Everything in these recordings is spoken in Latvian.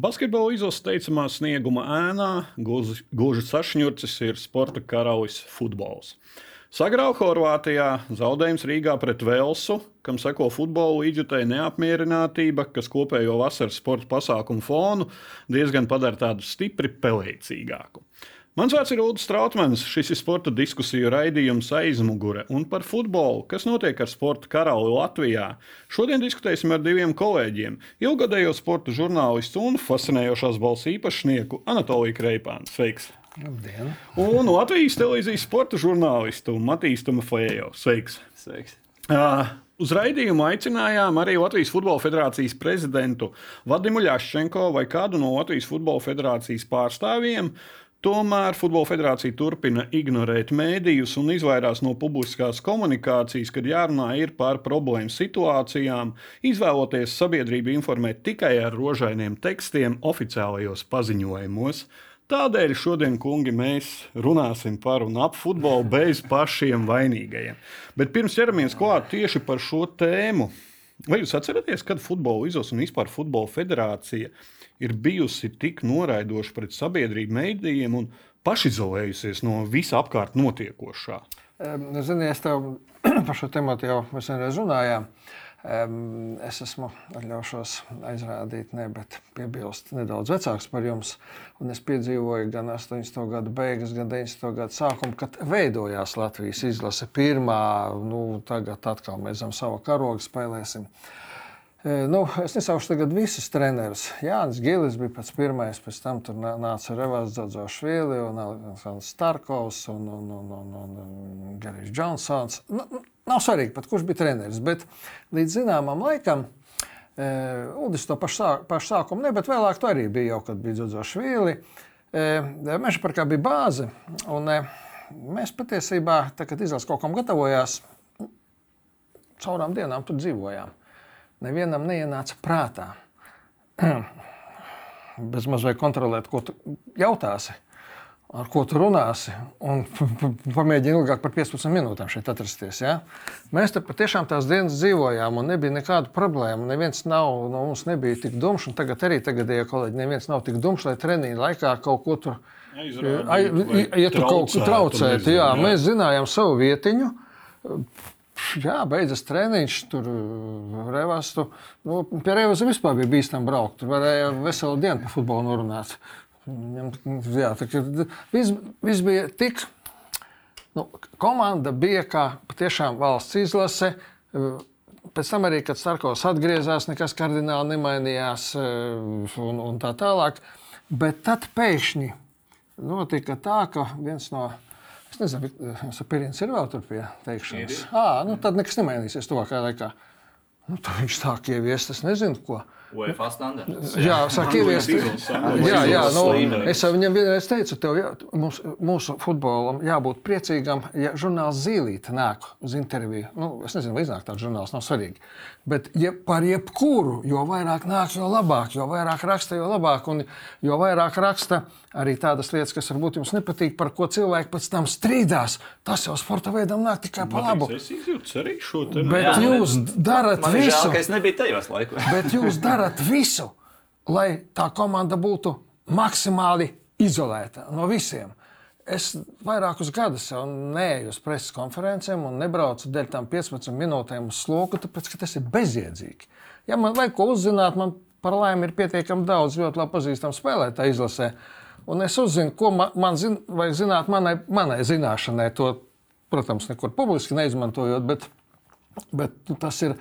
Basketbola izlases teicamā snieguma ēnā gluži sašņurcis ir sporta karalis futbols. Sagrauj Horvātijā, zaudējums Rīgā pret Velsu, kam seko futbola līdzjutēja neapmierinātība, kas kopējo vasaras sporta pasākumu fonu diezgan padara tādu stipri pelēcīgāku. Mans vārds ir Ulrichs Strautmans. Šis ir sporta diskusiju raidījums aizmugure un par futbolu, kas notiek ar sporta karali Latvijā. Šodien diskutēsim ar diviem kolēģiem - ilgadējo sporta žurnālistu un fascinējošās balss īpašnieku Anatoliju Kreipānu. Sveiks! Labdien. Un Latvijas televīzijas sporta žurnālistu Matīs Tumafējo. Sveiks! Sveiks. Uh, Uz raidījumu aicinājām arī Latvijas Futbola Federācijas prezidentu Vadimu Ļaščenko vai kādu no Latvijas Futbola Federācijas pārstāvjiem. Tomēr Futbola federācija turpina ignorēt mēdījus un izvairās no publiskās komunikācijas, kad jārunā ir par problēmu situācijām, izvēloties sabiedrību informēt tikai ar rožainiem tekstiem oficiālajos paziņojumos. Tādēļ šodien, kungi, mēs runāsim par un ap futbolu bez pašiem vainīgajiem. Bet pirms ķeramies klāt tieši par šo tēmu, vai jūs atceraties, kad futbola izlase un vispār futbola federācija ir bijusi tik noraidoša pret sabiedrību, mēdījiem un pašizolējusies no visa apkārt notiekošā? Ziniet, es tev par šo tēmu jau vienreiz runāju. Es esmu atļaušos aizrādīt, ne, bet piebilst nedaudz vecāks par jums. Un es piedzīvoju gan 80. gada beigas, gan 90. gada sākumu, kad veidojās Latvijas izlase. Pirmā, nu, tagad atkal mēs zem sava karoga spēlēsim. Uh, Nu, es nesaušu tagad visus trenerus. Jānis Gilis bija pats pirmais, pēc tam tur nāca Revāns Dzodzošvili un Starkovs un, un, un, un, un, un Garijs Džonsons. Nu, nu, nav svarīgi, pat kurš bija treneris, bet līdz zināmam laikam Uldis to pašu, sāk, pašu sākumu ne, bet vēlāk to arī bija jau, kad bija Dzodzošvili. Meža parkā bija bāze, un mēs patiesībā, tā, kad izlases kaut kam gatavojās, caurām dienām tur dzīvojām nevienam neienāca prātā bez mazliet kontrolēt, ko tu jautāsi, ar ko tu runāsi, un pamēģini ilgāk par 15 minūtēm šeit atrasties. Ja? Mēs te patiešām tās dienas dzīvojām, un nebija nekādu problēmu. Neviens nav, no mums nebija tik dumšs, un tagad arī tagadējie kolēģi, neviens nav tik dumšs, lai treniņu laikā kaut ko tur. Ja tu kaut ko traucētu, jā, mēs zinājām savu vietiņu jā, beidzas treniņš, tur uh, revastu. Nu, pie Revas vispār bija bīstami braukt. Tur varēja veselu dienu par futbolu norunāt. Jā, viss, viss bija tik. Nu, komanda bija kā patiešām valsts izlase. Pēc tam arī, kad Starkovs atgriezās, nekas kardināli nemainījās uh, un, un tā tālāk. Bet tad pēkšņi notika tā, ka viens no Es nezinu, vai Pirins ir vēl tur pie teikšanas. À, nu, tad nekas nemainīsies tuvākajā laikā. Nu, tad viņš tā kā ieviest, es nezinu, ko. UEFA standarts. Jā, sāk ieviest. Jā, jā, nu, es viņam vienreiz teicu, tev jā, mums, mūsu futbolam jābūt priecīgam, ja žurnāls Zīlīte nāk uz interviju. Nu, es nezinu, vai iznāk tāds žurnāls, nav svarīgi. Bet ja par jebkuru, jo vairāk nāk, jo labāk, jo vairāk raksta, jo labāk, un jo vairāk raksta arī tādas lietas, kas varbūt jums nepatīk, par ko cilvēki pēc tam strīdās. Tas jau sporta veidam nāk tikai par labu. Es izjūtu arī šo te. Bet jā, jūs darat Man visu. Žēl, ka es nebiju tajos laikos. bet jūs darat visu, lai tā komanda būtu maksimāli izolēta no visiem. Es vairākus gadus jau neeju uz preses konferencēm un nebraucu dēļ tam 15 minūtēm uz sloku, tāpēc ka tas ir bezjēdzīgi. Ja man vajag ko uzzināt, man par laimi ir pietiekami daudz ļoti labi pazīstamu spēlētāju izlasē. Un es uzzinu, ko man, man zin, vajag zināt manai, manai zināšanai. To, protams, nekur publiski neizmantojot, bet, bet nu, tas ir.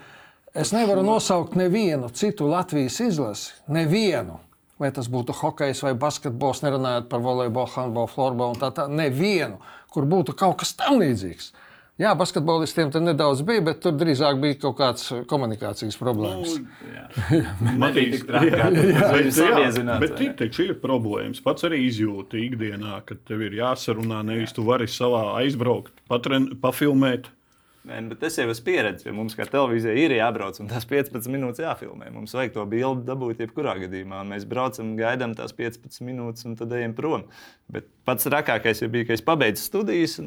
Es nevaru nosaukt nevienu citu Latvijas izlasi, nevienu. Vai tas būtu hokejs vai basketbols, nerunājot par volejbolu, handbolu, florbolu un tā tālāk, nevienu, kur būtu kaut kas tam līdzīgs. Jā, basketbolistiem tur nedaudz bija, bet tur drīzāk bija kaut kādas komunikācijas problēmas. Nu, Man ka tas bija Bet ir taču ir problēmas. Pats arī izjūti ikdienā, kad tev ir jāsarunā, nevis tu vari savā aizbraukt, patren, pafilmēt Nē, bet es jau esmu pieredzējis, ka mums kā televīzijai ir jābrauc un tās 15 minūtes jāfilmē. Mums vajag to bildi dabūt jebkurā gadījumā. Mēs braucam, gaidām tās 15 minūtes un tad ejam prom. Bet pats rakākais bija, ka es pabeidzu studijas.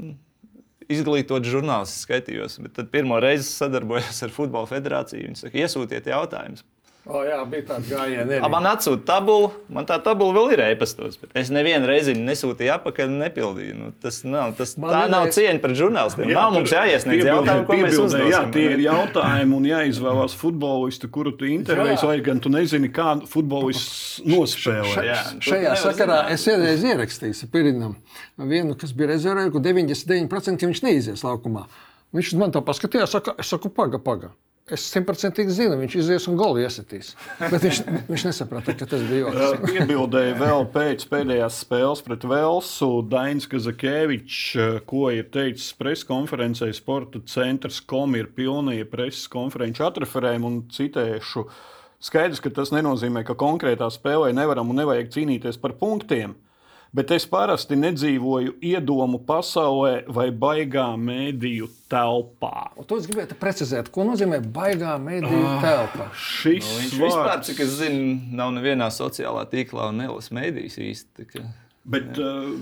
Izglītot žurnālistu skaitījos, bet tad pirmo reizi sadarbojos ar Futbola federāciju. Viņi saka, iesūtiet jautājumus. O, jā, bija tāds gājiens. Man atsūta tabula, man tā tabula vēl ir e-pastos. bet Es nevienu reizi nesūtīju atpakaļ un nepildīju. Nu, tas nav, tas, Man tā vienreiz- nav cieņa pret žurnālistiem. Jā, nav mums jāiesniedz jautājumi, ko mēs uzdosim. Jā, tie ir jautājumi un jāizvēlās futbolistu, kuru tu intervējies, vai gan tu nezini, kā futbolists nospēlē. Tu Šajā sakarā zināt. es vienreiz ierakstīju Pirinam vienu, kas bija rezervē, kur 99% ka viņš neizies laukumā. Viņš uz mani tā paskatījās, saka, es saku, paga, paga. Es simtprocentīgi zinu, viņš izies un golu iesitīs. Bet viņš, viņš nesaprata, ka tas bija joks. Piebildēja vēl pēc pēdējās spēles pret Velsu Dainis Kazakēvičs, ko ir teicis preskonferencē. Sporta centrs kom ir pilnīgi preses konferenču atreferēm un citēšu. Skaidrs, ka tas nenozīmē, ka konkrētā spēlē nevaram un nevajag cīnīties par punktiem. Bet es parasti nedzīvoju iedomu pasaulē vai baigā mēdīju telpā. Un to es gribētu precizēt, ko nozīmē baigā mediju telpa. Šis Nu, Viņš vispār, vārds, cik es zinu, nav nevienā sociālā tīklā un nelasa mēdīs īsti. kā- Bet uh,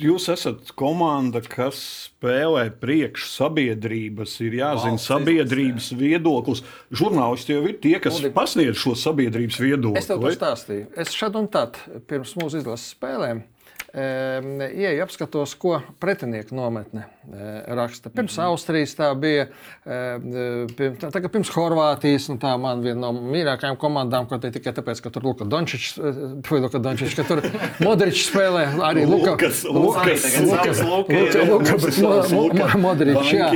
jūs esat komanda, kas spēlē priekš sabiedrības. Ir jāzina Valsts sabiedrības viedoklis. Žurnālisti jau ir tie, kas Uldi. pasniedz šo sabiedrības viedokli. Es tev to stāstīju. Es šad un tad pirms mūsu izlases spēlēm. Ieju apskatos, ko pretinieki nometne e, raksta. Pirms Mhm. Austrijas tā bija, e, pirms, tā, tagad pirms Horvātijas. un Tā man viena no mīļākajām komandām, ko te tikai tāpēc, ka tur Luka Dončičs, e, Luka Dončičs, ka tur Modričs spēlē arī Luka. Lukas, Lu- Lukas, Lukas, savs Luka Luka, ir. Luka, Mums ir bet savs Mo- Luka. Mo- Modričs, jā.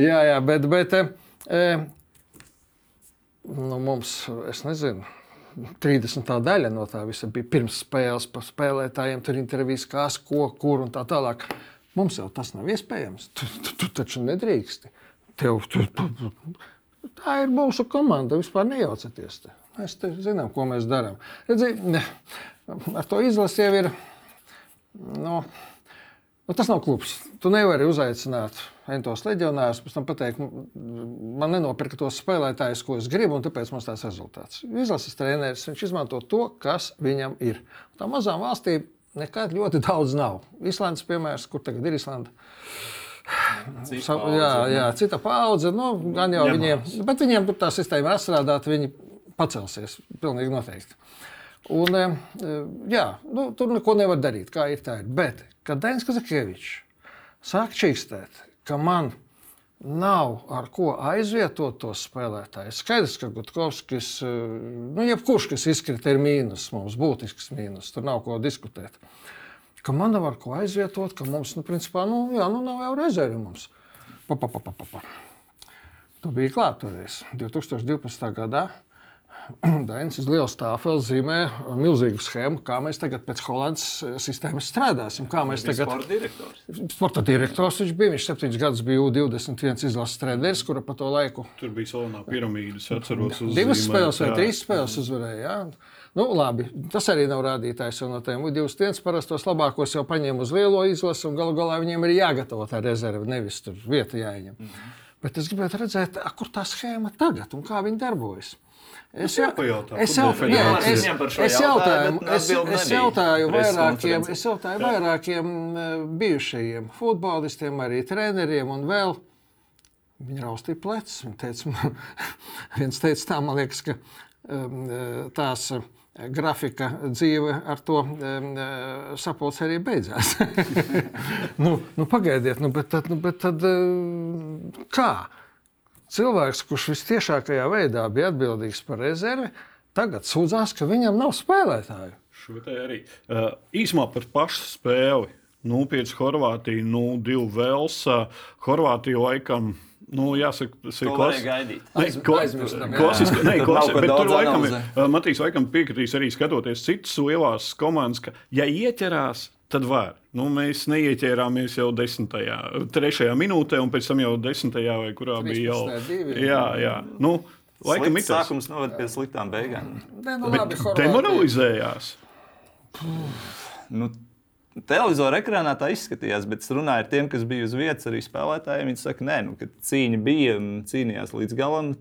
Jā. jā, bet, bet nu, mums, es nezinu. 30. daļa no tā visa bija pirms spēles, pa spēlētājiem, tur intervijas, kas, ko, kur un tā tālāk. Mums jau tas nav iespējams. Tu, tu, tu taču nedrīksti. Tev, tu, tu, tu. Tā ir mūsu komanda. Vispār nejaucieties. Te. Mēs te zinām, ko mēs darām. Redzi, ar to izlasi jau ir. Nu, Nu, tas nav klubs. Tu nevari uzaicināt entos leģionārus, pēc tam pateikt, man nenopirka tos spēlētājus, ko es gribu, un tāpēc mums tāds rezultāts. Izlases treneris viņš izmanto to, kas viņam ir. Tā mazām valstīm nekad ļoti daudz nav. Islandes piemērs, kur tagad ir Islanda. Cik Sa- paudze, Jā, nu. jā, cita paudze. Nu, gan jau Ņemās. viņiem, bet viņiem tur tā sistēma ir atstrādāta, viņi pacelsies. Pilnīgi noteikti. Un, e, jā, nu, tur neko nevar darīt, kā ir tā. Ir. Bet, kad Dainis Kazakievičs sāk čīkstēt, ka man nav ar ko aizvietot tos spēlētājus, skaidrs, ka Gutkovskis, e, nu, jebkurš, kas izkrita, ir mīnus, mums būtisks mīnus, tur nav ko diskutēt. Ka man nav ar ko aizvietot, ka mums, nu, principā, nu, jā, nu, nav jau rezervi mums. Pa, pa, pa, pa, pa. Tu biji klāt toreiz, 2012. gadā. Dainis liela stāvā zīmē milzīgu schēmu, kā mēs tagad pēc Hollandas eh, sistēmas strādāsim. Kā mēs tagad Sporta direktors. Sporta direktors viņš bija. Viņš septiņus gadus bija U21 izlases treneris, kura pa to laiku Tur bija salonā piramīda. Es atceros, divas uzzīmēt, spēles vai trīs spēles uzvarēja. Jā. Nu, labi, tas arī nav rādītājs. No tiem U21 parastos labākos jau paņēma uz lielo izlasi, un galu galā viņiem ir jāgatavo tā rezerve, nevis tur vieta jāieņem. Mm -hmm. Bet es gribētu redzēt, kur tā schēma tagad un kā viņi darbojas. Es jau es jau- jā, es- es jautāju, es, es jautāju vairākiem, es jautāju vairākiem eh, bijušajiem futbolistiem, arī treneriem un vēl. Viņa raustīja plecus. Teica, viens teica, tā man liekas, ka um, tās uh, grafika dzīve ar to sapulci arī beidzās. nu, nu, pagaidiet, nu, bet tad, nu, bet tad kā? Cilvēks, kurš visciešākajā veidā bija atbildīgs par rezervi, tagad sūdzās, ka viņam nav spēlētāju. Šo te arī. Uh, īsumā par pašu spēli. 0-5 Horvātija, 0-2 Velsa. Horvātija laikam. Nu, jāsaka, tas ir klasiski- ne, Tur nav klasi- ko bet Tur daudz laikam, ir- Matīs laikam piekritīs arī skatoties citas lielās komandas, ka, ja ieķerās, tad var. Nu, mēs neieķērāmies jau desmitajā, trešajā minūtē, un pēc tam jau desmitajā vai kurā bija jau. 13. divi. Jā, jā. Nu, laikam Slikts tas. sākums noved pie sliktām beigām. Ne, nu, Bet labi, demoralizējās. Nu, Televizora ekrānā tā izskatījās, bet es runāju ar tiem, kas bija uz vietas, arī spēlētājiem. Viņi saka, nē, nu, ka cīņa bija un cīnījās līdz galam.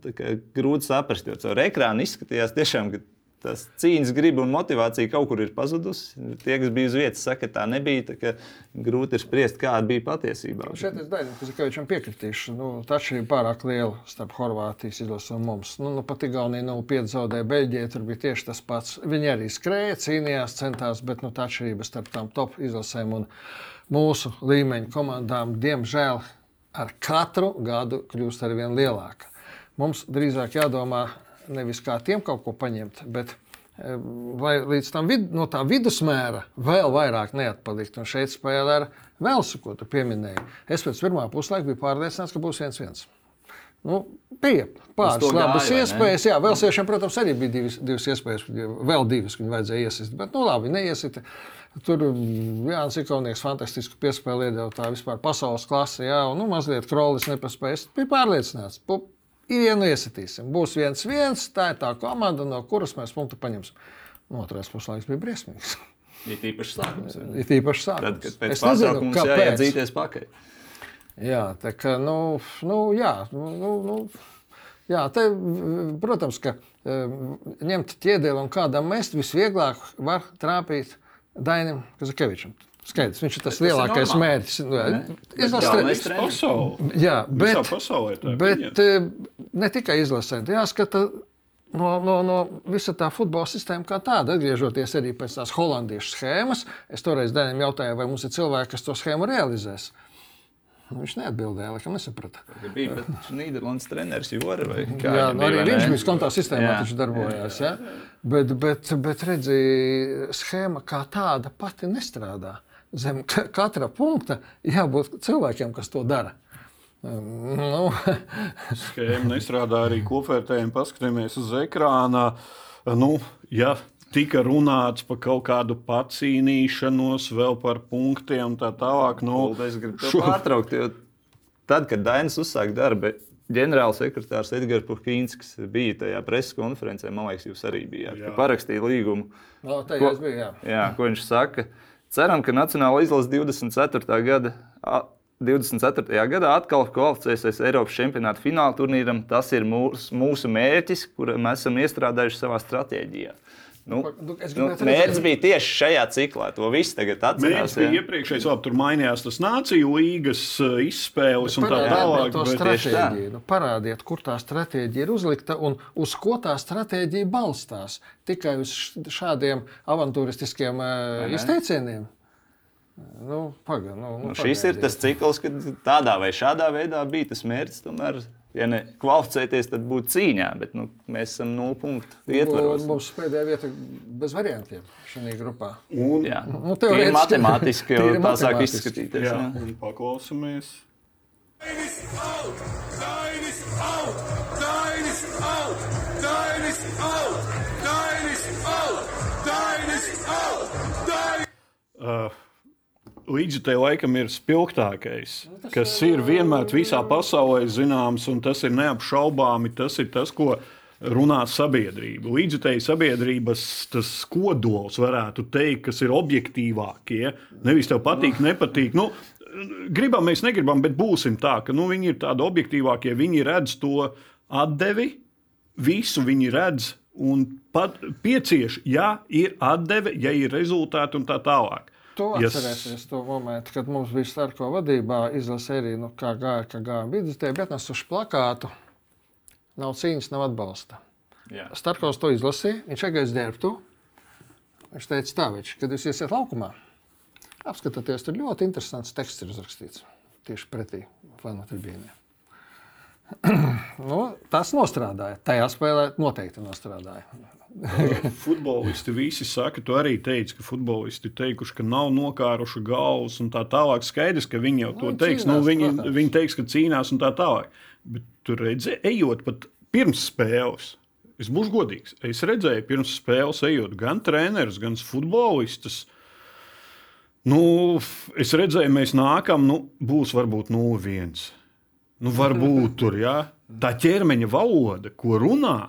Grūti saprast, jo caur ekrānu izskatījās tiešām, ka tas cīņas griba un motivācija kaut kur ir pazudusi. Tie, kas bija uz vietas, saka, ka tā nebija. Tā grūti ir spriest, kāda bija patiesībā. Šeit es Kazakavičam piekritīšu. Nu, tā atšķirība pārāk liela starp Horvātijas izlasi un mums. Nu, nu pat Igaunija nu, piedzaudēja Beļģijai, tur bija tieši tas pats. Viņi arī skrēja, cīnījās, centās, bet nu, tā atšķirība starp tām top izlasēm un mūsu līmeņa komandām, diemžēl, ar katru gadu kļūst ar vien lielāka. Mums drīzāk jādomā nevis kā tiem kaut ko paņemt, bet lai eh, līdz tam vid, no tā vidusmēra vēl vairāk neatpalikt. Un šeit spēlē ar Velsu, ko tu pieminēji. Es pēc pirmā puslaika biju pārliecināts, ka būs viens viens. Nu, bija pāris labas gāja, iespējas. Jā, Velsiešiem, protams, arī bija divas, divas iespējas. Vēl divas viņu vajadzēja iesist. Bet, nu, labi, neiesita. Tur Jānis Ikaunieks fantastisku piespēli iedeva tā vispār pasaules klase. Jā, un nu, mazliet krolis nepaspēja. Es biju pārliecināts. Pup, vienu iesitīsim. Būs viens, viens, tā ir tā komanda, no kuras mēs punktu paņemsim. No nu, otrais puslaiks bija briesmīgs. Ir īpaši sākums. Ir īpaši sākums. Tad, kad pēc tam mums jāiet dzīties pakaļ. Jā, tā kā, nu, nu jā, nu, nu, nu, jā te, protams, ka ņemt ķēdeli un kādam mest visvieglāk var trāpīt Dainam Kazakevičam. Skaidrs, viņš ir tas lielākais tas mērķis. Izlasīt pasauli. Jā, bet, pasaulē, bet eh, ne tikai izlasīt, jāskata. No, no, no visa tā futbola sistēma kā tāda, atgriežoties arī pēc tās holandiešu schēmas, es toreiz Dēnam jautāju, vai mums ir cilvēki, kas to schēmu realizēs. Nu, viņš neatbildēja, laikam, nesaprata. Bija Nīderlandes treneris Jora vai kā? Jā, nu, arī viņš bija kontā sistēmā, taču darbojās. Jā. Jā. Bet, bet, bet redzi, schēma kā tāda pati nestrādā zem katra punkta jābūt cilvēkiem, kas to dara. Nu. Schēma nestrādā arī kopvērtējumi. Paskatāmies uz ekrāna. Nu, ja tika runāts par kaut kādu pacīnīšanos, vēl par punktiem, tā tālāk. Nu, es gribu šo... pārtraukt, jo tad, kad Dainis uzsāka darbu, ģenerālsekretārs Edgars kas bija tajā preses konferencē, man liekas, jūs arī bijāt, parakstīja līgumu. No, ko, bija, jā. Jā, ko viņš saka? Ceram, ka Nacionāla izlase 24. gada. 24. gadā atkal kvalificēsies Eiropas čempionāta fināla turnīram. Tas ir mūsu, mūsu mērķis, kuru mēs esam iestrādājuši savā stratēģijā. Nu, nu, nu, mērķis bija tieši šajā ciklā. To viss tagad atcerās. Mērķis bija iepriekšējais, labi, tur mainījās tas nāciju līgas uh, izspēles un tā tālāk. To stratēģiju. Nu, parādiet, kur tā stratēģija ir uzlikta un uz ko tā stratēģija balstās. Tikai uz šādiem avantūristiskiem uh, izteicieniem. Nu, paga, nu, nu, nu, šis ir tas cikls, kad tādā vai šādā veidā bija tas mērķis. Tomēr ja ne kvalificēties, tad būtu cīņā. Bet nu, mēs esam nulle punktu ietvaros. Mums pēdējā vieta bez variantiem šajā grupā. Un, jā, nu, tev ir matemātiski, jau tā sāk izskatīties. Jā, jā. paklausamies. Dainis out! Dainis out! Dainis out! Dainis out! Dainis out! Dainis out! Dainis! Uh, līdzjutēji laikam ir spilgtākais, nu, kas ir vienmēr visā pasaulē zināms, un tas ir neapšaubāmi. Tas ir tas, ko runā sabiedrība. Līdzjutēji sabiedrības kodols, varētu teikt, kas ir objektīvākie. Nevis tev patīk, nepatīk. Nu, gribam, mēs negribam, bet būsim tā, ka nu, viņi ir tādi objektīvākie. Viņi redz to atdevi, visu viņi redz. Un pat piecieš, ja ir atdeve, ja ir rezultāti un tā tālāk. Tu yes. to momentu, kad mums bija starko vadībā izlase arī, nu, kā gāja, kā gāja vidutē, bet nesuši plakātu. Nav cīņas, nav atbalsta. Yeah. Starkovs to izlasīja, viņš aizgāja ģērbtu. Viņš teica, tā, viņš, kad jūs iesiet laukumā, apskatieties, tur ļoti interesants teksts ir uzrakstīts tieši pretī fanu tribīniem. nu, tas nostrādāja. Tajā spēlē noteikti nostrādāja. Futbolisti visi saka, tu arī teici, ka futbolisti teikuši, ka nav nokāruši galvas un tā tālāk. Skaidrs, ka viņi jau to nu, teiks. Nu, cīnās, nu, viņi, protams. viņi teiks, ka cīnās un tā tālāk. Bet tur redzēji, ejot pat pirms spēles. Es būšu godīgs. Es redzēju, pirms spēles ejot gan trenerus, gan futbolistus. Nu, es redzēju, mēs nākam, nu, būs varbūt 0-1. Nu, varbūt tur, jā. Tā ķermeņa valoda, ko runā,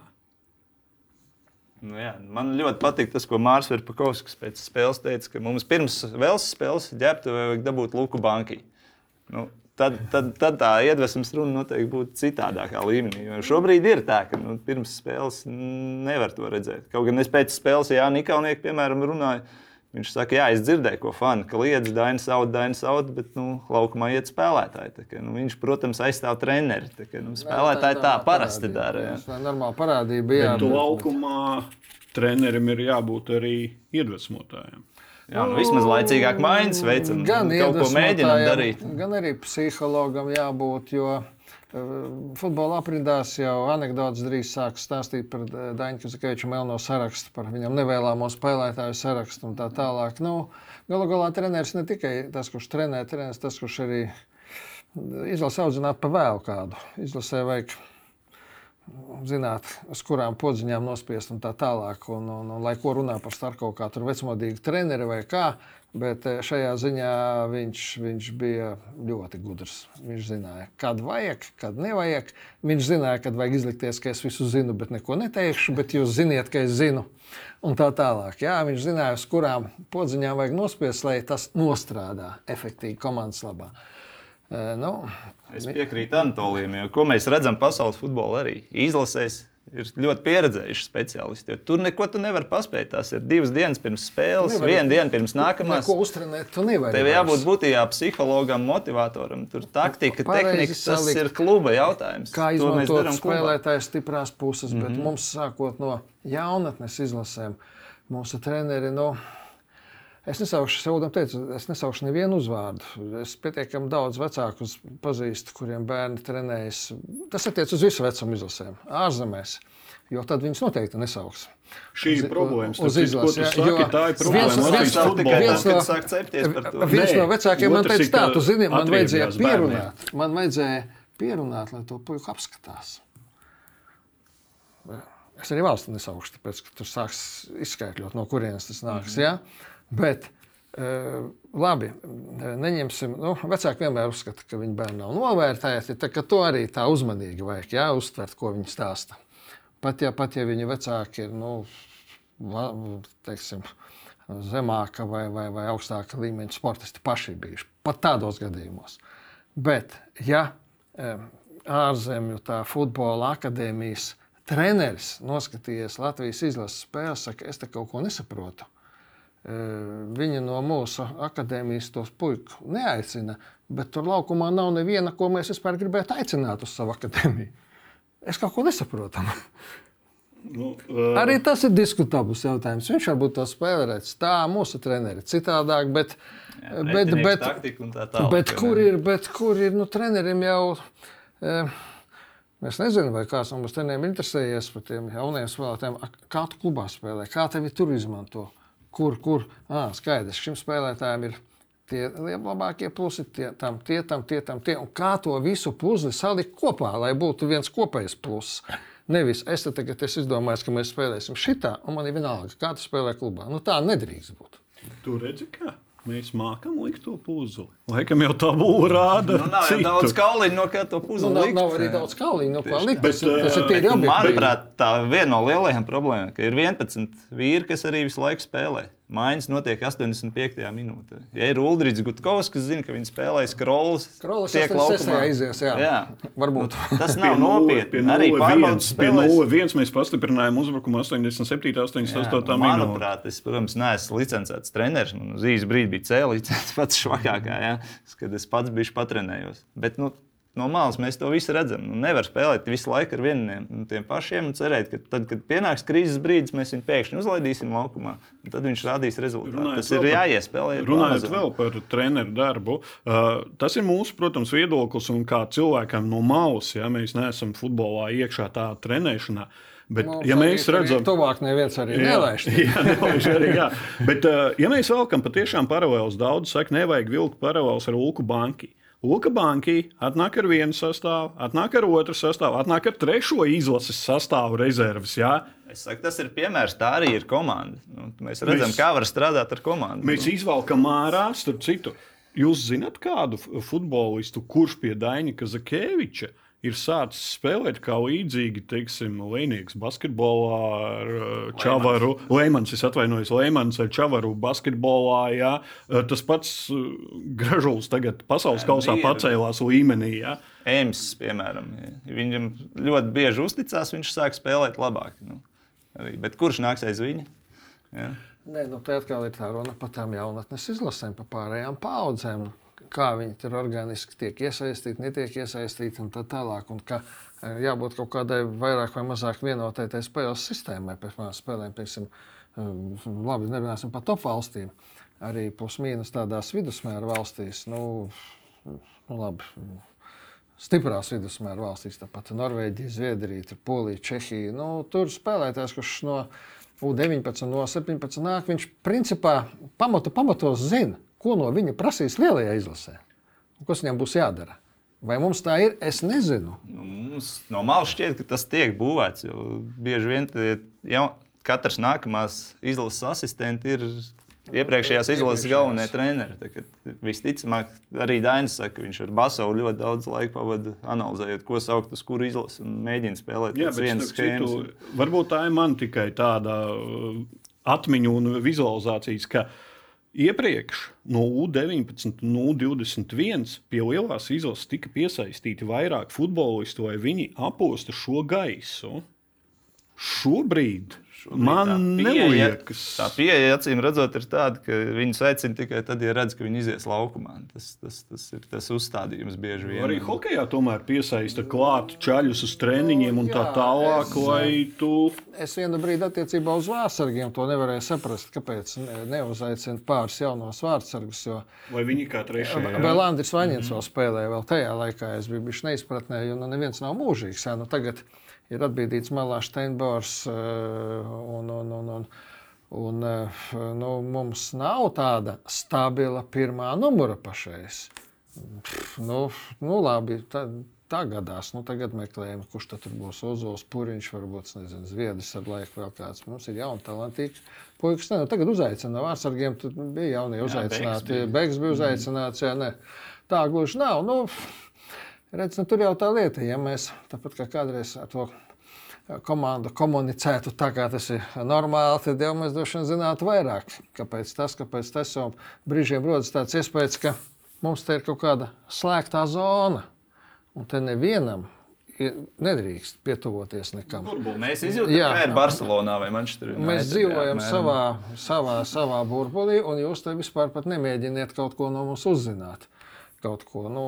Nu, jā, man ļoti patīk tas, ko Mārcis Verpakovskis pēc spēles teica, ka mums pirms vēl spēles ģērbtuvē vajag dabūt Luku Banki. Nu, tad, tad, tad tā iedvesmas runa noteikti būtu citādākā līmenī. Jo šobrīd ir tā, ka nu, pirms spēles nevar to redzēt. Kaut gan es pēc spēles, ja Nikaunieki, piemēram, runāju, viņš saka, jā, es dzirdēju, ko fani, ka liedz Dainu saut, Dainu saut, bet nu, laukumā iet spēlētāji. Tā, ka, nu, viņš, protams, aizstāv treneri. Tā, ka, nu, spēlētāji tā, tā parasti dara. Tā ir normāla parādība. Jā, bet laukumā trenerim ir jābūt arī iedvesmotājiem. Jā, nu, vismaz laicīgāk mājas veicam, gan kaut ko mēģinām iedvesmotājiem, darīt. Gan arī psihologam jābūt. Jo futbola aprindās jau anekdotas drīz sāks stāstīt par Daņu Kazakeviču melno sarakstu, par viņam nevēlamo spēlētāju sarakstu un tā tālāk. Nu, galu galā treneris ne tikai tas, kurš trenē, treneris tas, kurš arī izlasa audzināt pa vēlu kādu. Izlasē vajag zināt, uz kurām podziņām nospiest un tā tālāk. Un, un, un, lai ko runā par Starko, kā tur vecmodīgi treneri vai kā. Bet eh, šajā ziņā viņš, viņš bija ļoti gudrs. Viņš zināja, kad vajag, kad nevajag. Viņš zināja, kad vajag izlikties, ka es visu zinu, bet neko neteikšu, bet jūs ziniet, ka es zinu. Un tā tālāk. Jā, viņš zināja, uz kurām podziņām vajag nospiest, lai tas nostrādā efektīvi komandas labā. Nu, Es piekrītu Anatolijam, jo ko mēs redzam pasaules futbolā arī izlasēs. Ir ļoti pieredzējuši speciālisti. Tur neko tu nevari paspēt. Tas ir divas dienas pirms spēles, Nevar. viena diena pirms nākamās. Ko uztrenēt, tu nevari. Tev jābūt būtībā psihologam, motivatoram. Tur taktika, tehnika, tas ir kluba jautājums. Kā izmantot spēlētāju stiprās puses, mm -hmm. Mhm. bet mums sākot no jaunatnes izlasēm, mūsu treneri. Nu, Es nesaukšu, sev teicu, es nesaukšu nevienu uzvārdu. Es pietiekami daudz vecākus pazīstu, kuriem bērni trenējas. Tas attiecas uz visu vecumu izlasēm, ārzemēs. Jo tad viņas noteikti nesauks. Šī ir problēma. uz saki, jo tā ir viens- problēma viens futbolā. viens no-. Viens no vecākiem man teica, tā, tu zini, man vajadzēja atriebjās bērniem. pierunāt. Man vajadzēja pierunāt, lai to puiku apskatās. Es arī valsts nesaukšu, tāpēc, ka tur sāks izskaidrot, no kurienes tas nāks. Mm -hmm. ja? Bet, uh, labi, neņemsim. Nu, vecāki vienmēr uzskata, ka viņa bērni nav novērtēti. Tā, to arī tā uzmanīgi vajag ja? uztvert, ko viņi stāsta. Pat ja, pat ja viņa vecāki ir nu, va, teiksim, zemāka vai, vai, vai augstāka līmeņa sportisti paši bijuši. Pat tādos gadījumos. Bet, ja em, ārzemju futbola akadēmijas treneris noskatījies Latvijas izlases spēles, saka, es te kaut ko nesaprotu. Viņi no mūsu akadēmijas tos puikas neaicina, bet tur laukumā nav neviena, ko mēs vispār gribētu aicināt uz savu akadēmiju. Es kaut ko nesaprotu. Nu, uh, Arī tas ir diskutabls jautājums. Viņš varbūt to spēlē redz tā, mūsu treneri citādāk, bet, Jā, bet, bet, tā tālāk, bet kur ir, bet kur ir nu, trenerim jau. E, Es nezinu, vai kāds no mums treneriem interesējies par tiem jauniem spēlētājiem. A, Kā tu klubā spēlē, kā tevi tur izmanto? Kur, kur? À, skaidrs, šim spēlētājam ir tie labākie plusi, tie tam, tie tam, tie tam, tie. Un kā to visu puzli salikt kopā, lai būtu viens kopējs pluss. Nevis es te tagad esmu izdomājis, ka mēs spēlēsim šitā, un man ir vienalga, kā tu spēlē klubā. Nu, tā nedrīkst būt. Tu redzi, kā mēs mākam likt to puzli. Laikam jau tā būs rāda. Nu, nav jau daudz kauliņu, no kā to Nu, puzli nav, likt. nav arī daudz kauliņu, no kā likt. Bet, Tas, ir- tas ir eh, tīri Bet, objektīvi. manuprāt, tā viena no lielajām problēmām, ka ir 11 vīri, kas arī visu laiku spēlē. Mājas notiek 85. minūtē. Ja ir Ulrichs Gutkovs, kas zina, ka viņš spēlēs Krolis tiek 86. laukumā. aizies, jā. jā. Varbūt. Tas Pie nav nopietni. Arī 0-1 pārbaudas Pie spēlēs. 0-1 mēs pastiprinājām uzbrukumu 87. 88. minūtē. Manuprāt, es, protams, neesmu licencēts treneris. Man uz īsu brīdi bija C licence, pats švakākā, ja? kad es pats biju patrenējos. Bet, nu, no malas mēs to visu redzam. Nu, nevar spēlēt visu laiku ar vieniem un tiem pašiem un cerēt, ka tad, kad pienāks krīzes brīdis, mēs viņu pēkšņi uzlaidīsim laukumā. un Tad viņš rādīs rezultātu. Runājot Tas ir jāiespēlē. Runājot vēl par treneru darbu, uh, tas ir mūsu, protams, viedoklis un kā cilvēkam no malas, ja mēs neesam futbolā iekšā tā trenēšanā. Bet, Mums ja mēs redzam, Tuvāk neviens arī nelaiž. Jā, nelaiž arī, jā. Bet, uh, ja mēs velkam patiešām paralēlus, daudz saka, nevajag vilkt paralēlus ar Ulku banku. Ulka banki atnāk ar vienu sastāvu, atnāk ar otru sastāvu, atnāk ar trešo izlases sastāvu rezerves. Jā. Es saku, tas ir piemērs, tā arī ir komanda. Nu, mēs redzam, Mēs- kā var strādāt ar komandu. Mēs izvelkam ārā, starp citu, jūs zināt kādu futbolistu, kurš pie Daņa Kazakēviča ir sācis spēlēt kā līdzīgi, teiksim, Lēnijas basketbolā ar uh, Čavaru. Lēmans, es atvainojos, Lēmans ar Čavaru basketbolā. Jā. Uh, Tas pats uh, Gražuls tagad pasaules Jā, kausā ir. pacēlās līmenī. Jā. Ēmas, piemēram, ja viņam ļoti bieži uzticās, viņš sāk spēlēt labāk. Nu, arī. Bet kurš nāks aiz viņa? Ja? Nē, nu, te atkal ir tā runa par tām jaunatnes izlasēm, par pārējām paudzēm. Kā viņi tur organiski tiek iesaistīti, netiek iesaistīti un tā tālāk. Un ka eh, jābūt kaut kādai vairāk vai mazāk vienotai tai spēles sistēmai pēc manām spēlēm. Piemēram, eh, labi, nerunāsim par top valstīm. Arī plus-mínus tādās vidusmēra valstīs. Nu, nu, labi, stiprās vidusmēra valstīs, tāpat Norvēģija, Zviedrija, Polija, Čehija. Nu, tur spēlētājs, kurš no U-19, no 17 nāk, viņš principā pamatu pamatos zina, ko no viņa prasīs lielajā izlasē. Un Kas viņam būs jādara? Vai mums tā ir? Es nezinu. Nu, mums no malas šķiet, ka tas tiek būvēts. jo Bieži vien tie jau, katrs nākamās izlases asistents ir iepriekšējās izlases Iepriekšējās. galvenie treneri. Tā kā Visticamāk, arī Dainis saka, ka viņš ar Basaulu ļoti daudz laika pavada analizējot, ko saukt uz kuru izlasi un mēģina spēlēt Jā, vienas schēmas. varbūt tā ir man tikai tāda uh, atmiņa un vizualizācijas, ka iepriekš no U-19 un U-21 pie lielās izlases tika piesaistīti vairāk futbolistu, lai viņi aposta šo gaisu. Šobrīd man neliekas, Tā pieeja, acīm redzot, ir tāda, ka viņus aicina tikai tad, ja redz, ka viņi izies laukumā. Tas, tas, tas ir tas uzstādījums bieži vien. Arī hokeja tomēr piesaista klāt čaļus uz treniņiem un tā Jā, tālāk, es- lai tu. Es vienu brīdi attiecībā uz vārdsargiem to nevarēju saprast, kāpēc ne- neuzaicina pāris jaunos vārdsargus. Jo Vai viņi kā trešajā? Vēl Andris Vaņins vēl spēlēja, vēl tajā laikā es biju bijis neizpratnē, jo nu, neviens nav mūžīgs. Jā, nu, tagad ir atbīdīts malā Steinbors, eh, un, un, un, un, un eh, nu, mums nav tāda stabila pirmā numura pašais. Pff, Nu, nu, labi, tā, tā gadās. Nu, tagad meklējam, kurš tad būs Ozols, Puriņš, varbūt nezinu, Zviedris ar laiku vēl kāds. Mums ir jauni, talantīgs puikas. Ne, nu, tagad uzaicina vārdsargiem, tur bija jaunie uzaicināti. Beigas bija uzaicināts, jā, ne. Tā gluži nav. Nu, redz, nu, tur jau tā lieta, ja mēs tāpat kā kādreiz to komandu komunicētu tā, kā tas ir normāli, tad jau mēs droši vien zinātu vairāk. Kāpēc tas, kāpēc tas, un brīžiem rodas tāds iespējas, ka mums te ir kaut kāda slēgtā zona, un te nevienam nedrīkst pietuvoties nekam. Mēs izjūtam, Jā. kā ir Barcelonā vai Manchesterā. Mēs dzīvojam savā, savā, savā burbulī, un jūs te vispār nemēģiniet kaut ko no mums uzzināt. Kaut ko, nu,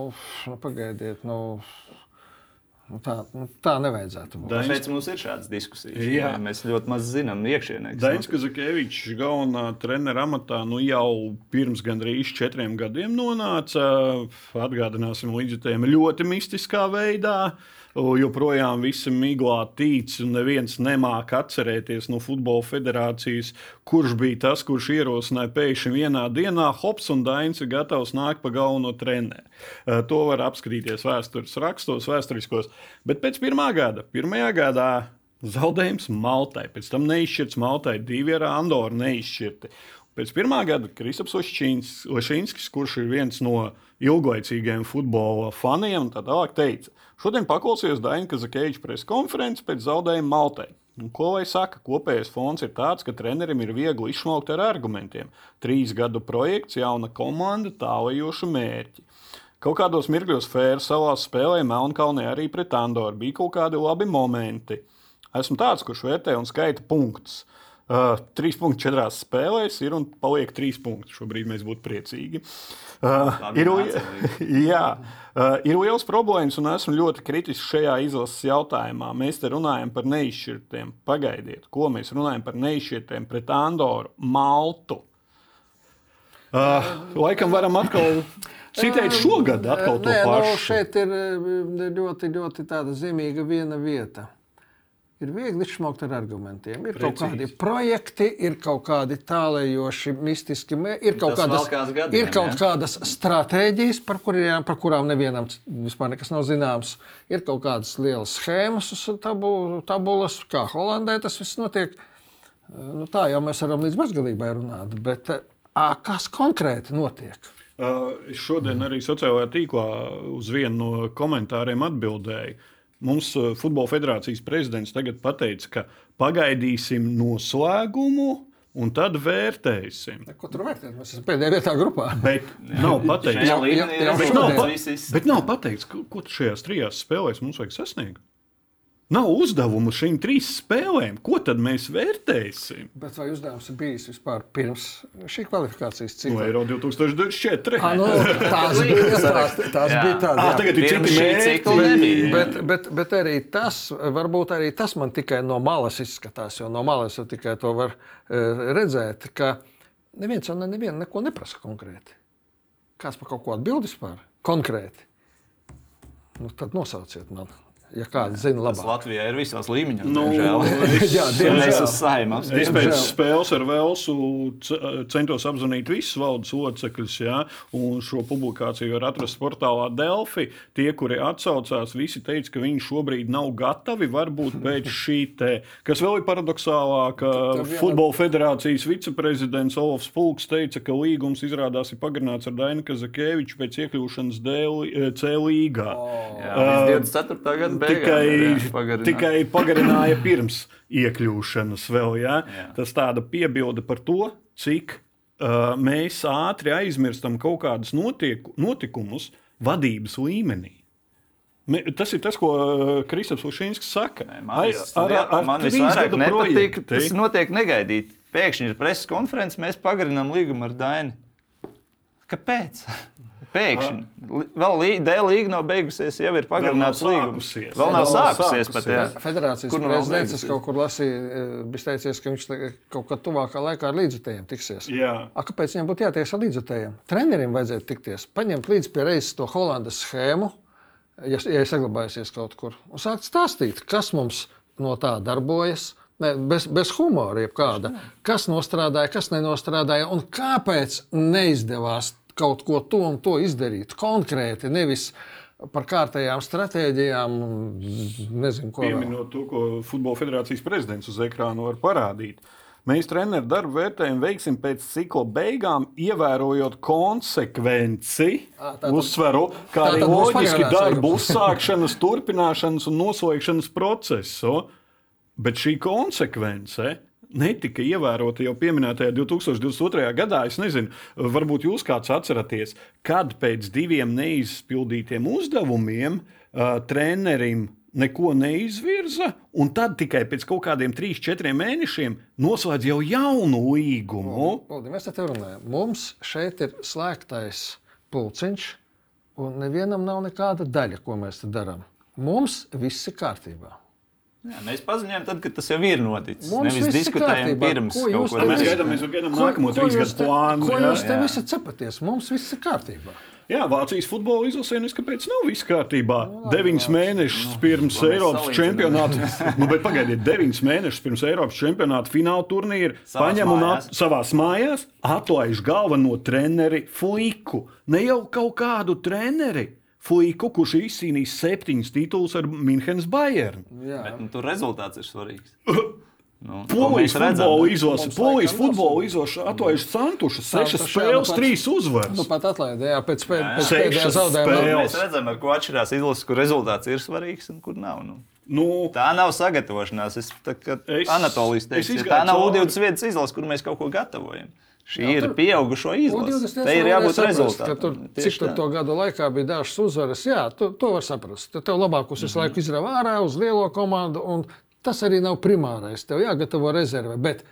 nu pagaidiet, nu, nu, tā, nu, tā nevajadzētu būt. Dainis- Tāpēc mums ir šādas diskusijas. Jā. Mēs ļoti maz zinām iekšienē. notiek. Kazakevičs galvenā treneru amatā nu, jau pirms gandrīz četriem gadiem nonāca. Atgādināsim, līdzjutējiem ļoti mistiskā veidā. Joprojām visi miglā tic, un neviens nemāca atcerēties no Futbola federācijas, kurš bija tas, kurš ierosināja pēkšņi vienā dienā, Hops un Dainis ir gatavs nākt pa galveno treneru. Eh, To var apskatīties vēstures rakstos, vēsturiskos. Bet pēc pirmā gada, pirmajā gadā Zaudējums Maltai, pēc tam neizšķirts Maltai, divi ar Andoru neizšķirti. Pēc pirmā gada Kristaps Lešīnskis, kurš ir viens no ilglaicīgajiem futbola faniem, tā tālāk teica, šodien paklausījos Daina Kazakēviča preskonferences pēc zaudējuma Maltai. Un ko lai saka, kopējais fons ir tāds, ka trenerim ir viegli izsmaukt ar argumentiem. Trīs gadu projekts, jauna komanda, tālajoša mērķi. Kaut kādos mirkļos Fēra savā spēlē Melnkalnē arī pret Andoru bija kaut kādi labi momenti. Esmu tāds, kurš vērtē un skaita punktus. Uh, trīs punkti četrās spēlēs ir un paliek trīs punkti. Šobrīd mēs būtu priecīgi. Uh, ir, jā, uh, ir liels problēmas, un esmu ļoti kritisks šajā izlases jautājumā. Mēs te runājam par neizšķirtiem. Pagaidiet, ko mēs runājam par neizšķirtiem pret Andoru, Maltu. Uh, laikam varam atkal citēt šogad atkal to Nē, nu, pašu. šeit ir ļoti, ļoti tāda zīmīga viena vieta. Ir viegli izsmaukt ar argumentiem. Ir kaut Precīzi. kādi projekti, ir kaut kādi tālējoši, mistiski ir kaut, Tas kādas, gadiem, ir kaut ja? kādas stratēģijas, par, kuriem, par kurām nevienam vispār nekas nav zināms. Ir kaut kādas lielas schēmas, uz tabu, tabulas, kā Holandē tas viss notiek. Nu, tā jau mēs varam līdz bezgalībai runāt. Bet ā, kas konkrēti notiek? Uh, šodien arī sociālajā tīklā uz vienu no komentāriem atbildēju. Mums uh, Futbola federācijas prezidents tagad pateica, ka pagaidīsim noslēgumu. Un tad vērtēsim. Ko tur vērtēt? Mēs esam pēdējā vietā grupā. Bet nav pateikts, līmenī jau ir bet nav, bet nav pateikts ko, ko šajās trijās spēlēs mums vajag sasniegt. Nav uzdevumu šīm trīs spēlēm. Ko tad mēs vērtēsim? Bet vai uzdevums ir bijis vispār pirms šī kvalifikācijas No cikla? Eiro 2024. Ah, nu, tās bija, tās, tās Jā. bija tādas. Ah, tagad ir citi mērķi. cikla. Bet, bet, bet arī tas, varbūt arī tas man tikai no malas izskatās, jo no malas jau tikai to var uh, redzēt, ka neviens jau ne, nevienu neko neprasa konkrēti. Kāds par kaut ko atbild vispār? Konkrēti. Nu, tad nosauciet man, ja kāds zina Tas labāk. Latvijā ir visos līmeņos. Nu, es- Jā, diemžēl. esam saimā. Es pēc spēles ar Velsu centos apzvanīt visus valdes locekļus, ja, un šo publikāciju var atrast portālā Delphi. Tie, kuri atsaucās, visi teica, ka viņi šobrīd nav gatavi. Varbūt pēc šī te, kas vēl ir paradoxālāk, Futbola federācijas viceprezidents Olofs Fulks teica, ka līgums izrādās ir pagarināts ar Dainu Kazakēviču pēc iekļūšanas D- C līgā. Jā, līdz 24. gada beigām. tikai, jā, tikai pagarināja pirms iekļūšanas vēl. Ja? Jā. Tas tāda piebilde par to, cik uh, mēs ātri aizmirstam kaut kādus notieku, notikumus vadības līmenī. Me, tas ir tas, ko Kristaps Lušīnskis saka. Nē, Man, Ai, vis, ar- ar man visvairāk nepatīk, tas notiek negaidīti. Pēkšņi ir preses konferences, mēs pagarinām līgumu ar Dainu. Kāpēc? Pēkšņi. Vēl lī- D līga nav beigusies, jau ir pagarināts līgums. Vēl nav sākusies pat. Jā. Federācijas Kur nu prezidents beigusies? kaut kur lasīju, eh, bija teicies, ka viņš kaut kad tuvākā laikā ar līdzutējiem tiksies. Jā. A, kāpēc viņam būtu jātiek ar līdzutējiem? Treneriem vajadzētu tikties, paņemt līdzi pie reizes to Holandas schēmu, ja, ja ir saglabājusies kaut kur, un sākt stāstīt, kas mums no tā darbojas. Ne, bez, bez humora, jebkāda. Kas nostrādāja, kas nenostrādāja, un kāpēc neizdevās kaut ko to un to izdarīt konkrēti, nevis par kārtējām stratēģijām, nezinu, ko vēl. Pieminot to, ko Futbola federācijas prezidents uz ekrāna var parādīt. Mēs treneru darbu vērtējumu veiksim pēc cikla beigām, ievērojot konsekvenci, Ā, tātad- uzsveru, kā arī loģiski darbu uzsākšanas, turpināšanas un noslēgšanas procesu. Bet šī konsekvence netika ievērota jau pieminētajā 2022. gadā. Es nezinu, varbūt jūs kāds atceraties, kad pēc diviem neizpildītiem uzdevumiem uh, trenerim neko neizvirza, un tad tikai pēc kaut kādiem 3-4 mēnešiem noslēdz jau jaunu līgumu. Paldies, mēs te runājam. Mums šeit ir slēgtais pulciņš, un nevienam nav nekāda daļa, ko mēs te darām. Mums viss ir kārtībā. Jā, mēs paziņojam, tad, kad tas jau ir noticis. Mums Nevis diskutējam kārtībā. pirms Ko kaut te Mēs visu- gaidām, mēs gaidām Ko- nākamo trīs gadu plānu. Ko jūs te visi cepaties? Mums viss ir kārtībā. Jā, Vācijas futbola izlasē, nes kāpēc nav viss kārtībā. Deviņus mēnešus pirms to mēs Eiropas čempionāta, nu, bet pagaidiet, deviņus mēnešus pirms Eiropas čempionāta fināla turnīra paņem un at, savās mājās atlaiž galveno treneri Fliku. Ne jau kaut kādu treneri. Fliku, kurš ir izcīnījis septiņus titulus ar Münchenes Bayern. Jā. Bet, nu, tur rezultāts ir svarīgs. Nu, Polijas futbola izlase, Polijas futbola izlase sešas Santuša, spēles, nu pat- trīs uzvaras. Nu, pat atlaidē, jā, pēc, pēd, Jā, jā. pēc pēdējā Sešas zaudējuma. spēles. Mēs redzam, ar ko atšķirās izlases, kur rezultāts ir svarīgs un kur nav. Nu. Nu, Tā nav sagatavošanās. Es, tā, Es- Anatolijas es teica, izgāju tā nav cauri. U21 izlase, kur mēs kaut ko gatavojam. Šī Jā, ir tur- pieaugušo izlase. Te ir jābūt rezultātam. Cik tur tā. to gadu laikā bija dažas uzvaras, jā, to, to var saprast. Tad tev labākus visu Mhm. laiku izrāva ārā uz lielo komandu, un tas arī nav primārais. Tev jāgatavo rezerve, bet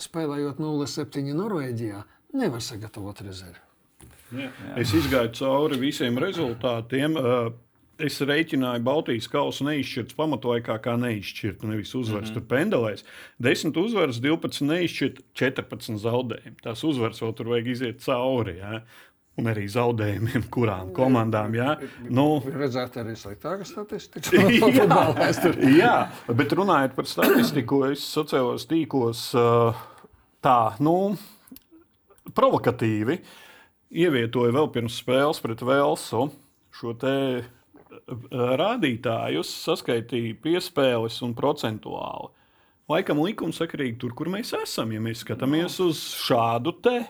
spēlējot 0-7 Norvēģijā, nevar sagatavot rezervi. Jā. Es izgāju cauri visiem rezultātiem. Uh, Es rēķināju, Baltijas kausa neizšķirts pamatlaikā, kā neizšķirta. Nevis uzvaras mm -hmm. tur pendelēs. 10 uzvaras, 12 neizšķirta, 14 zaudējumi. Tās uzvaras vēl tur vajag iziet cauri. Jā. Un arī zaudējumiem, kurām komandām. Jā. Nu, Redzēt, arī sliktāka statistika. jā, jā, bet runājot par statistiku, es sociālos tīklos tā, nu, provokatīvi ievietoju vēl pirms spēles pret Velsu šo te rādītājus, saskaitīju piespēles un procentuāli. Laikam likumsakarīgi tur, kur mēs esam, ja mēs skatāmies uz šādu te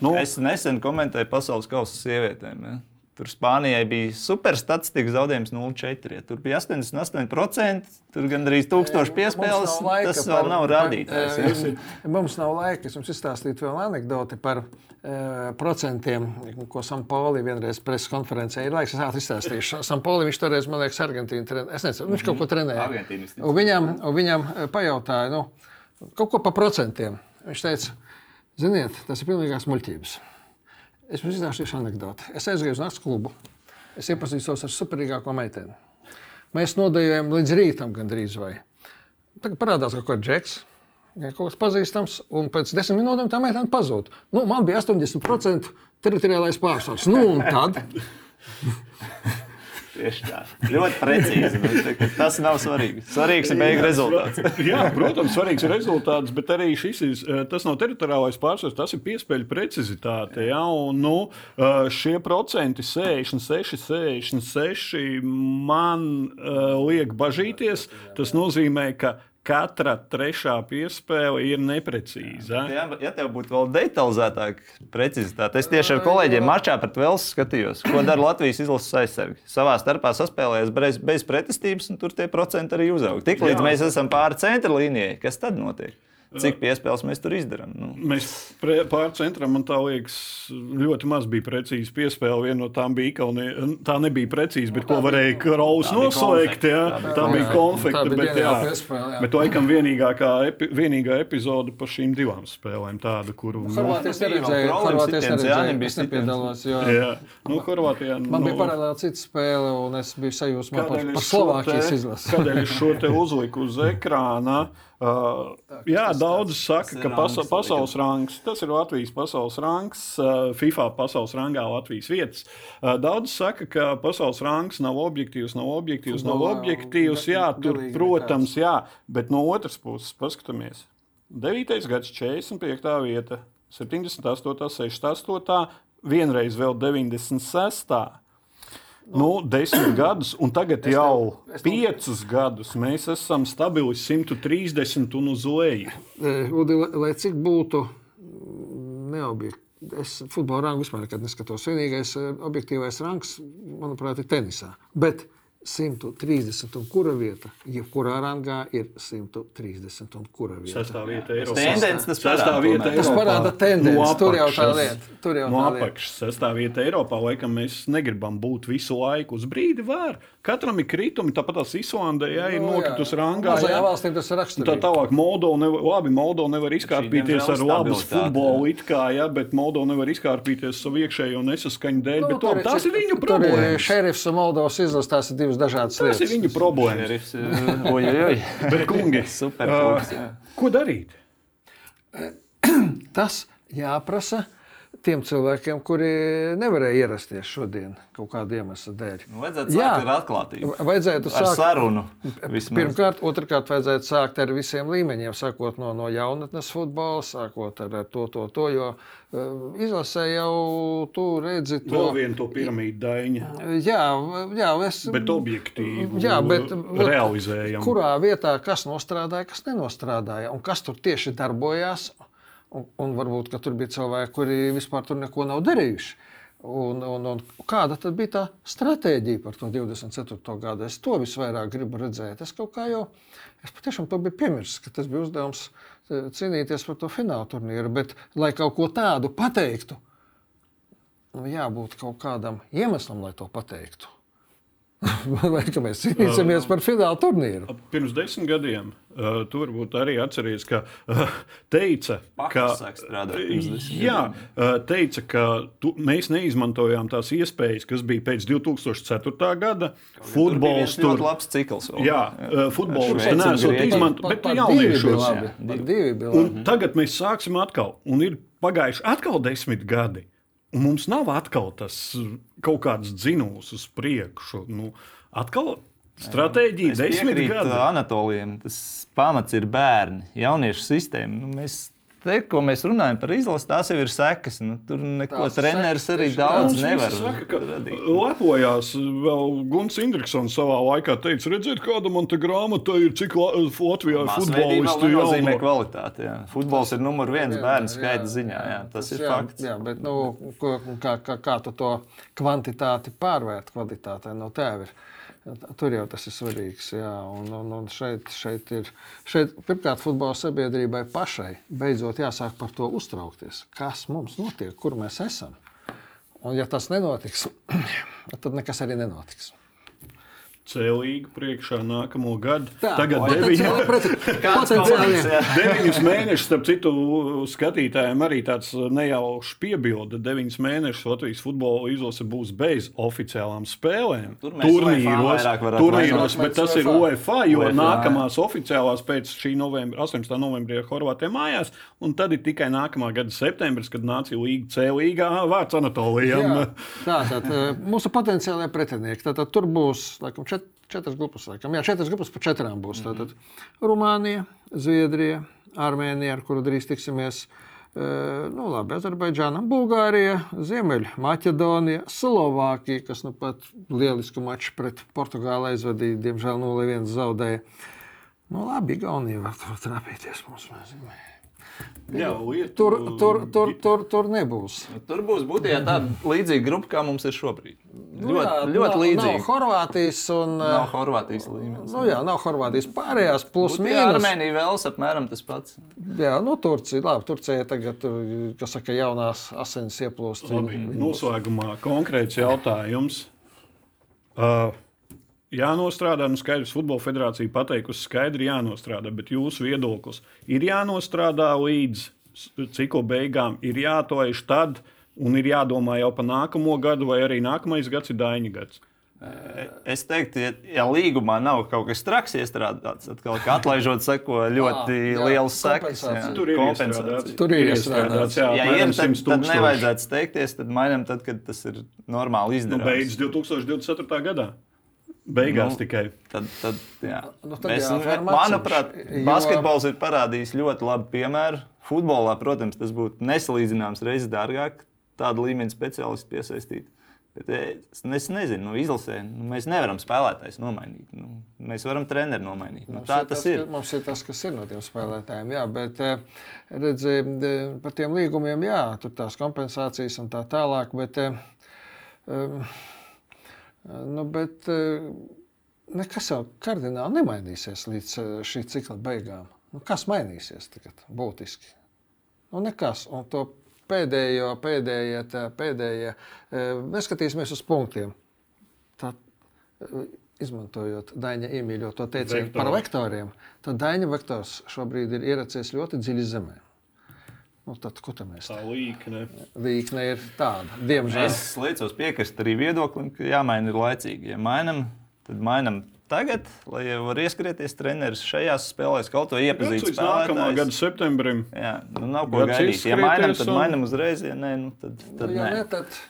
Nu, Es nesen komentēju pasaules kausa sievietēm. Ja? Tur Spānijai bija super statistika zaudējums 0,4. Ja tur bija 88%, tur gandrīz 1000 piespēles. Tas vēl par- nav par- rādītājs. ja. eh, Mums nav laika. Es jums izstāstītu vēl anekdoti par uh, procentiem, ko Sampoli vienreiz preses konferencē ir laiks. Es ātri izstāstīšu. Sampoli viņš toreiz, man liekas, Argentīnu trenē. Es nezinu, viņš kaut ko trenēja. Un viņam, un viņam eh, pajautāja, nu, kaut ko par procentiem. Viņš teica, ziniet, tas ir pilnīgās muļķības. Es jums izstāstīšu anekdoti. Es aizgāju uz nakts klubu. Es iepazīstos ar superīgāko meiteni. Mēs nodejojam līdz rītam gandrīz vai. Tagad parādās kaut kāds džeks. Kaut kas pazīstams, un pēc desmit minūtēm tā meitene pazūd. Nu, man bija 80% teritoriālais pārsvars. Nu, un tad Tieši tā. Ļoti precīzi. nu, Tas nav svarīgi. Svarīgs ir beigu rezultāts. Jā, protams, svarīgs ir rezultāts, bet arī šis ir, eh, tas nav teritoriālais pārsvars, tas ir piespēļu precizitāte. Ja? Un, nu, eh, šie procenti, 66, 66, man uh, liek bažīties. Tas nozīmē, ka katra trešā piespēle ir neprecīza. Jā, ja tev būtu vēl detalizētāk, precizitāte, es tieši ar kolēģiem mačā pret Velsu skatījos, ko dara Latvijas izlases aizsargi. Savā starpā saspēlējas bez, bez pretestības, un tur tie procenti arī uzaug. Tiklīdz mēs esam pāri centra līnijai, kas tad notiek? Cik piespēles mēs tur izdarām? Nu, Mēs pre- pār centram, man tā liekas, ļoti maz bija precīzi piespēle. Viena no tām bija Ikaunija. Tā nebija precīzi, bet ko varēja Kraus Tā noslēgt. Tā bija tā bija konfekta. Tā bija Bet, jā, piespēle, jā. bet laikam vienīgākā, epi, vienīgā epizode par šīm divām spēlēm, tāda, kuru. Nu, Horvātijas neredzēju. Horvātijas neredzēju. Es nepiedalos, jo jā, nu, Horvātijā. man nu, bija paralēli cita spēle, un es biju sajūsmā par, par Slovākijas izlasi. Kādēļ es šo te uzliku uz ekrāna? Uh, jā, daudz saka, tas ka pasa, rangs, pasaules rangs, tas ir Latvijas pasaules rangs, uh, FIFA pasaules rangā Latvijas vietas. Uh, daudz saka, ka pasaules rangs nav objektīvs, nav objektīvs, nav objektīvs. Jā, tur, protams, jā, bet no otras puses paskatāmies. 9. gads, 45. vieta, 78, 68, vienreiz vēl 96. Nu, desmit gadus, un tagad Es jau tev- tev- piecus gadus mēs esam stabili 130 un uz leju. Eh, Udi, lai, cik būtu neobjektīvi. Es futbola rangu vispār neskatos. Vienīgais eh, objektīvais rangs, manuprāt, ir tenisā. Bet 130 un kura vieta, jebkurā rangā ir 130 un kura vieta. Sestā vieta Eiropā. Tendences tas parāda vieta tomēr. Tas Eiropā. parāda tendenci, No tur jau tā apakšas. lieta, tur jau no apakšas sestā vieta Eiropā. Laikam mēs negribam būt visu laiku uz brīdi. Var. Katram ir kritumi, tāpat tās Islandē, ja ir Nu, nokritus jā. rangā. Jā. valstīm tas ir Un Tā raksturīgi. tālāk, Moldova nevar, labi, Moldova nevar izkārpīties ar labu stabilitāte, futbolu, it kā, ja, bet Moldova nevar izkārpīties savu iekšējo nesaskaņu dēļ. Nu, bet, tur labi, tās ir viņu Tur ir problēmas. šerifs un Moldovas izlases, tās ir divas dažādas Tas lietas. ir viņu problēmas. Eh, oj, oj, oj. Bet, kungi, Super kungs, jā. ko darīt? Tas jāprasa tiem cilvēkiem, kuri nevarēja ierasties šodien kaut kāda iemesla dēļ. Nu, Vajadzētu Jā. sākt ar atklātību. Vajadzētu Ar sākt sarunu. vismaz. Pirmkārt, otrkārt, vajadzētu sākt ar visiem līmeņiem, sākot no, no jaunatnes futbola, sākot ar, ar to, to, to. Jo uh, izlasē jau tu redzi to. Vēl viena to piramīdu daļa, Jā, jā, es. bet objektīvi Jā, bet realizējam. Kurā vietā kas nostrādāja, kas nenostrādāja, un kas tur tieši darbojās. Un, un varbūt tur bija cilvēki, kuri vispār tur neko nav darījuši. Un, un, un kāda tad bija tā stratēģija par to 24. gadu? Es to visvairāk gribu redzēt. Es kaut kā jau, es patiešām to biju piemirsis, ka tas bija uzdevums eh, cīnīties par to fināla turnīru. Bet, lai kaut ko tādu pateiktu, nu, jābūt kaut kādam iemeslam, lai to pateiktu. Vai mēs cīnīsimies par fināla turnīru? Pirms desmit gadiem uh, tu varbūt arī atceries, ka uh, teica, ka, jā, uh, teica, ka tu, mēs neizmantojām tās iespējas, kas bija pēc 2004. gada. Futbols tur tur ļoti labs cikls. vēl. Jā, uh, futbols tur nesot izmantot, bet bija jauniešos. bija tagad mēs sāksim atkal, un ir pagājuši atkal desmit gadi. Un mums nav atkal tas uh, kaut kāds dzinums uz priekšu. Nu, atkal stratēģija Es desmit gadi. Anatolijam. Tas pamats ir bērni, jauniešu sistēma. Nu, mēs te, ko mēs runājam par izlasi, tās jau ir sekas. Nu, tur neko Tās ir treneris sekas, arī daudz Mums nevar saka, ka radīt. Lepojās vēl Guns Indriksons savā laikā teica, redziet, kāda man te grāmata ir, cik La Latvijā ir futbolisti nozīmē jauno. kvalitāti. Jā. Futbols ir numur viens Jā, bērnu skaita ziņā. Jā, tas ir jā, fakts. Jā, bet nu, kā, kā, kā tu to kvantitāti pārvērt kvalitātē, no tev ir. Tur jau tas ir svarīgs. Jā, un, un, un šeit, šeit ir šeit, pirmkārt futbola sabiedrībai pašai beidzot jāsāk par to uztraukties. Kas mums notiek, kur mēs esam? Un, ja tas nenotiks, tad nekas arī nenotiks. Cēlīgi priekšā nākamo gadu. Tā, Tagad jā. deviņus mēnešus, starp citu, skatītājiem arī tāds nejaušs piebilde. Deviņus mēnešus Latvijas futbola izlase būs bez oficiālām spēlēm. Tur turnīros, vairāk varētu turnīros bet tas ir UEFA. Jo UEFA, jā. nākamās oficiālās pēc šī novembra, 18. novembrī ir Horvātija mājās, un tad ir tikai nākamā gada septembris, kad nācija līga C līgā vārds Anatolijam. Jā, tā tad eh, mūsu potenciālajie pretinieki. Tātad tur būs laikam, čet, četras grupas. Laikam. Jā, četras grupas par četrām būs. Tātad Rumānija, Zviedrija, Armēnija, ar kuru drīz tiksimies. eh, Nu, labi, Azerbaidžāna, Bulgārija, Ziemeļmaķedonija, Slovākija, kas nu pat lielisku maču pret Portugāli aizvadīja, diemžēl 0-1 zaudēja. Nu, labi, Igaunija var tur trapīties mums. mēs- Jā, lietu, Tur, tur, tur, tur, tur nebūs. Tur būs būtībā tāda līdzīga grupa, kā mums ir šobrīd. Nu, Ļoti, jā, ļoti nav, līdzīga. Nav Horvātijas un. Nav eh, Horvātijas līmenis. Nu, jā, nav Horvātijas pārējās, plus Būtībā mīnus. Armēnija vēl apmēram tas pats. Jā, nu, Turcija, labi, Turcija tagad, tur, kas saka, jaunās asins ieplūst. Labi, noslēgumā konkrēts jautājums. Uh, jānostrādā, nu skaidrs, Futbola federācija pateikusi, skaidri jānostrādā, bet jūsu viedoklis ir jānostrādā līdz cikla beigām, ir jātojuši tad, un ir jādomā jau par nākamo gadu, vai arī nākamais gads ir Daņa gads. Es teiktu, ja, ja līgumā nav kaut kas traks iestrādāts, tad kaut kā atlaižot seko ļoti Ah, jā, liels sekas. kompensācija. Tur ir iestrādāts. Tur ir iestrādāts, jā, Ja ir, tad, 100 tad nevajadzētu steigties, tad mainām tad, kad tas ir normāli Nu, izdarāms. beidz 2024. gadā. Beigās Nu, tikai. Tad, tad, jā. Nu, tad Mēs, jāatver manuprāt, maciņš, jo- basketbols ir parādījis ļoti labu piemēru. Futbolā, protams, tas būtu nesalīdzināms reizes dārgāk, tādu līmeņu speciālistu piesaistīt. Bet es, es nezinu, nu, izlasē nu, mēs nevaram spēlētājs nomainīt. Nu, mēs varam treneru nomainīt. Nu, tā ir tas ir. ka- Mums ir tas, kas ir no tiem spēlētājiem. Jā, bet eh, redzi, eh, par tiem līgumiem, jā, tur tās kompensācijas un tā tālāk. Bet, um, nu, bet eh, nekas jau kardināli nemainīsies līdz eh, šī cikla beigām. Nu, kas mainīsies tagad būtiski? Nu, nekas. Un to pēdējo, pēdējie, tā, pēdējie, eh, neskatīsimies uz punktiem. Tā, izmantojot Daņa iemīļoto teicienu Vektori. par vektoriem, tad Daņa vektors šobrīd ir ieracies ļoti dziļi zemē. Nu, tad, ko tad mēs Tā līkne. Līkne ir tāda, diemžēl. Es liecos piekrist arī viedoklim, ka jāmaina ir laicīgi. Ja mainām, tad mainām tagad, lai jau var ieskrieties treneris šajās spēlēs, kaut ko iepazīt. Līdz nākamā gada septembrim. Jā, nu nav ko gaidīt. Ja mainām, tad un- mainām uzreiz. Ja nē, nu tad, Nu, tad ja nē. ne, tad,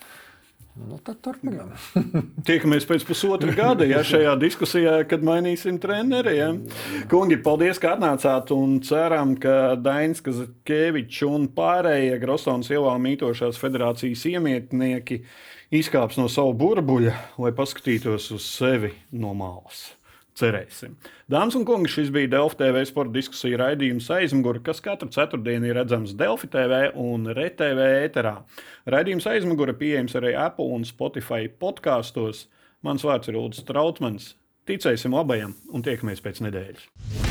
nu, tad turpinām. Tiekamies pēc pusotra gada, ja šajā diskusijā, kad mainīsim treneri. Ja. Kungi, paldies, ka atnācāt un ceram, ka Dainis Kazakēvičs un pārējie Grosons ielā mītošās federācijas iemietnieki izkāps no savu burbuļa, lai paskatītos uz sevi no malas. Cerēsim. Dāmas un kungi, šis bija Delfi TV sporta diskusija raidījums aizmugurē, kas katru ceturtdienu ir redzams Delfi TV un RTV ēterā. Raidījums aizmugurē pieejams arī Apple un Spotify podkāstos. Mans vārds ir Ulrichs Trautmans. Ticēsim labajam un tiekamies pēc nedēļas.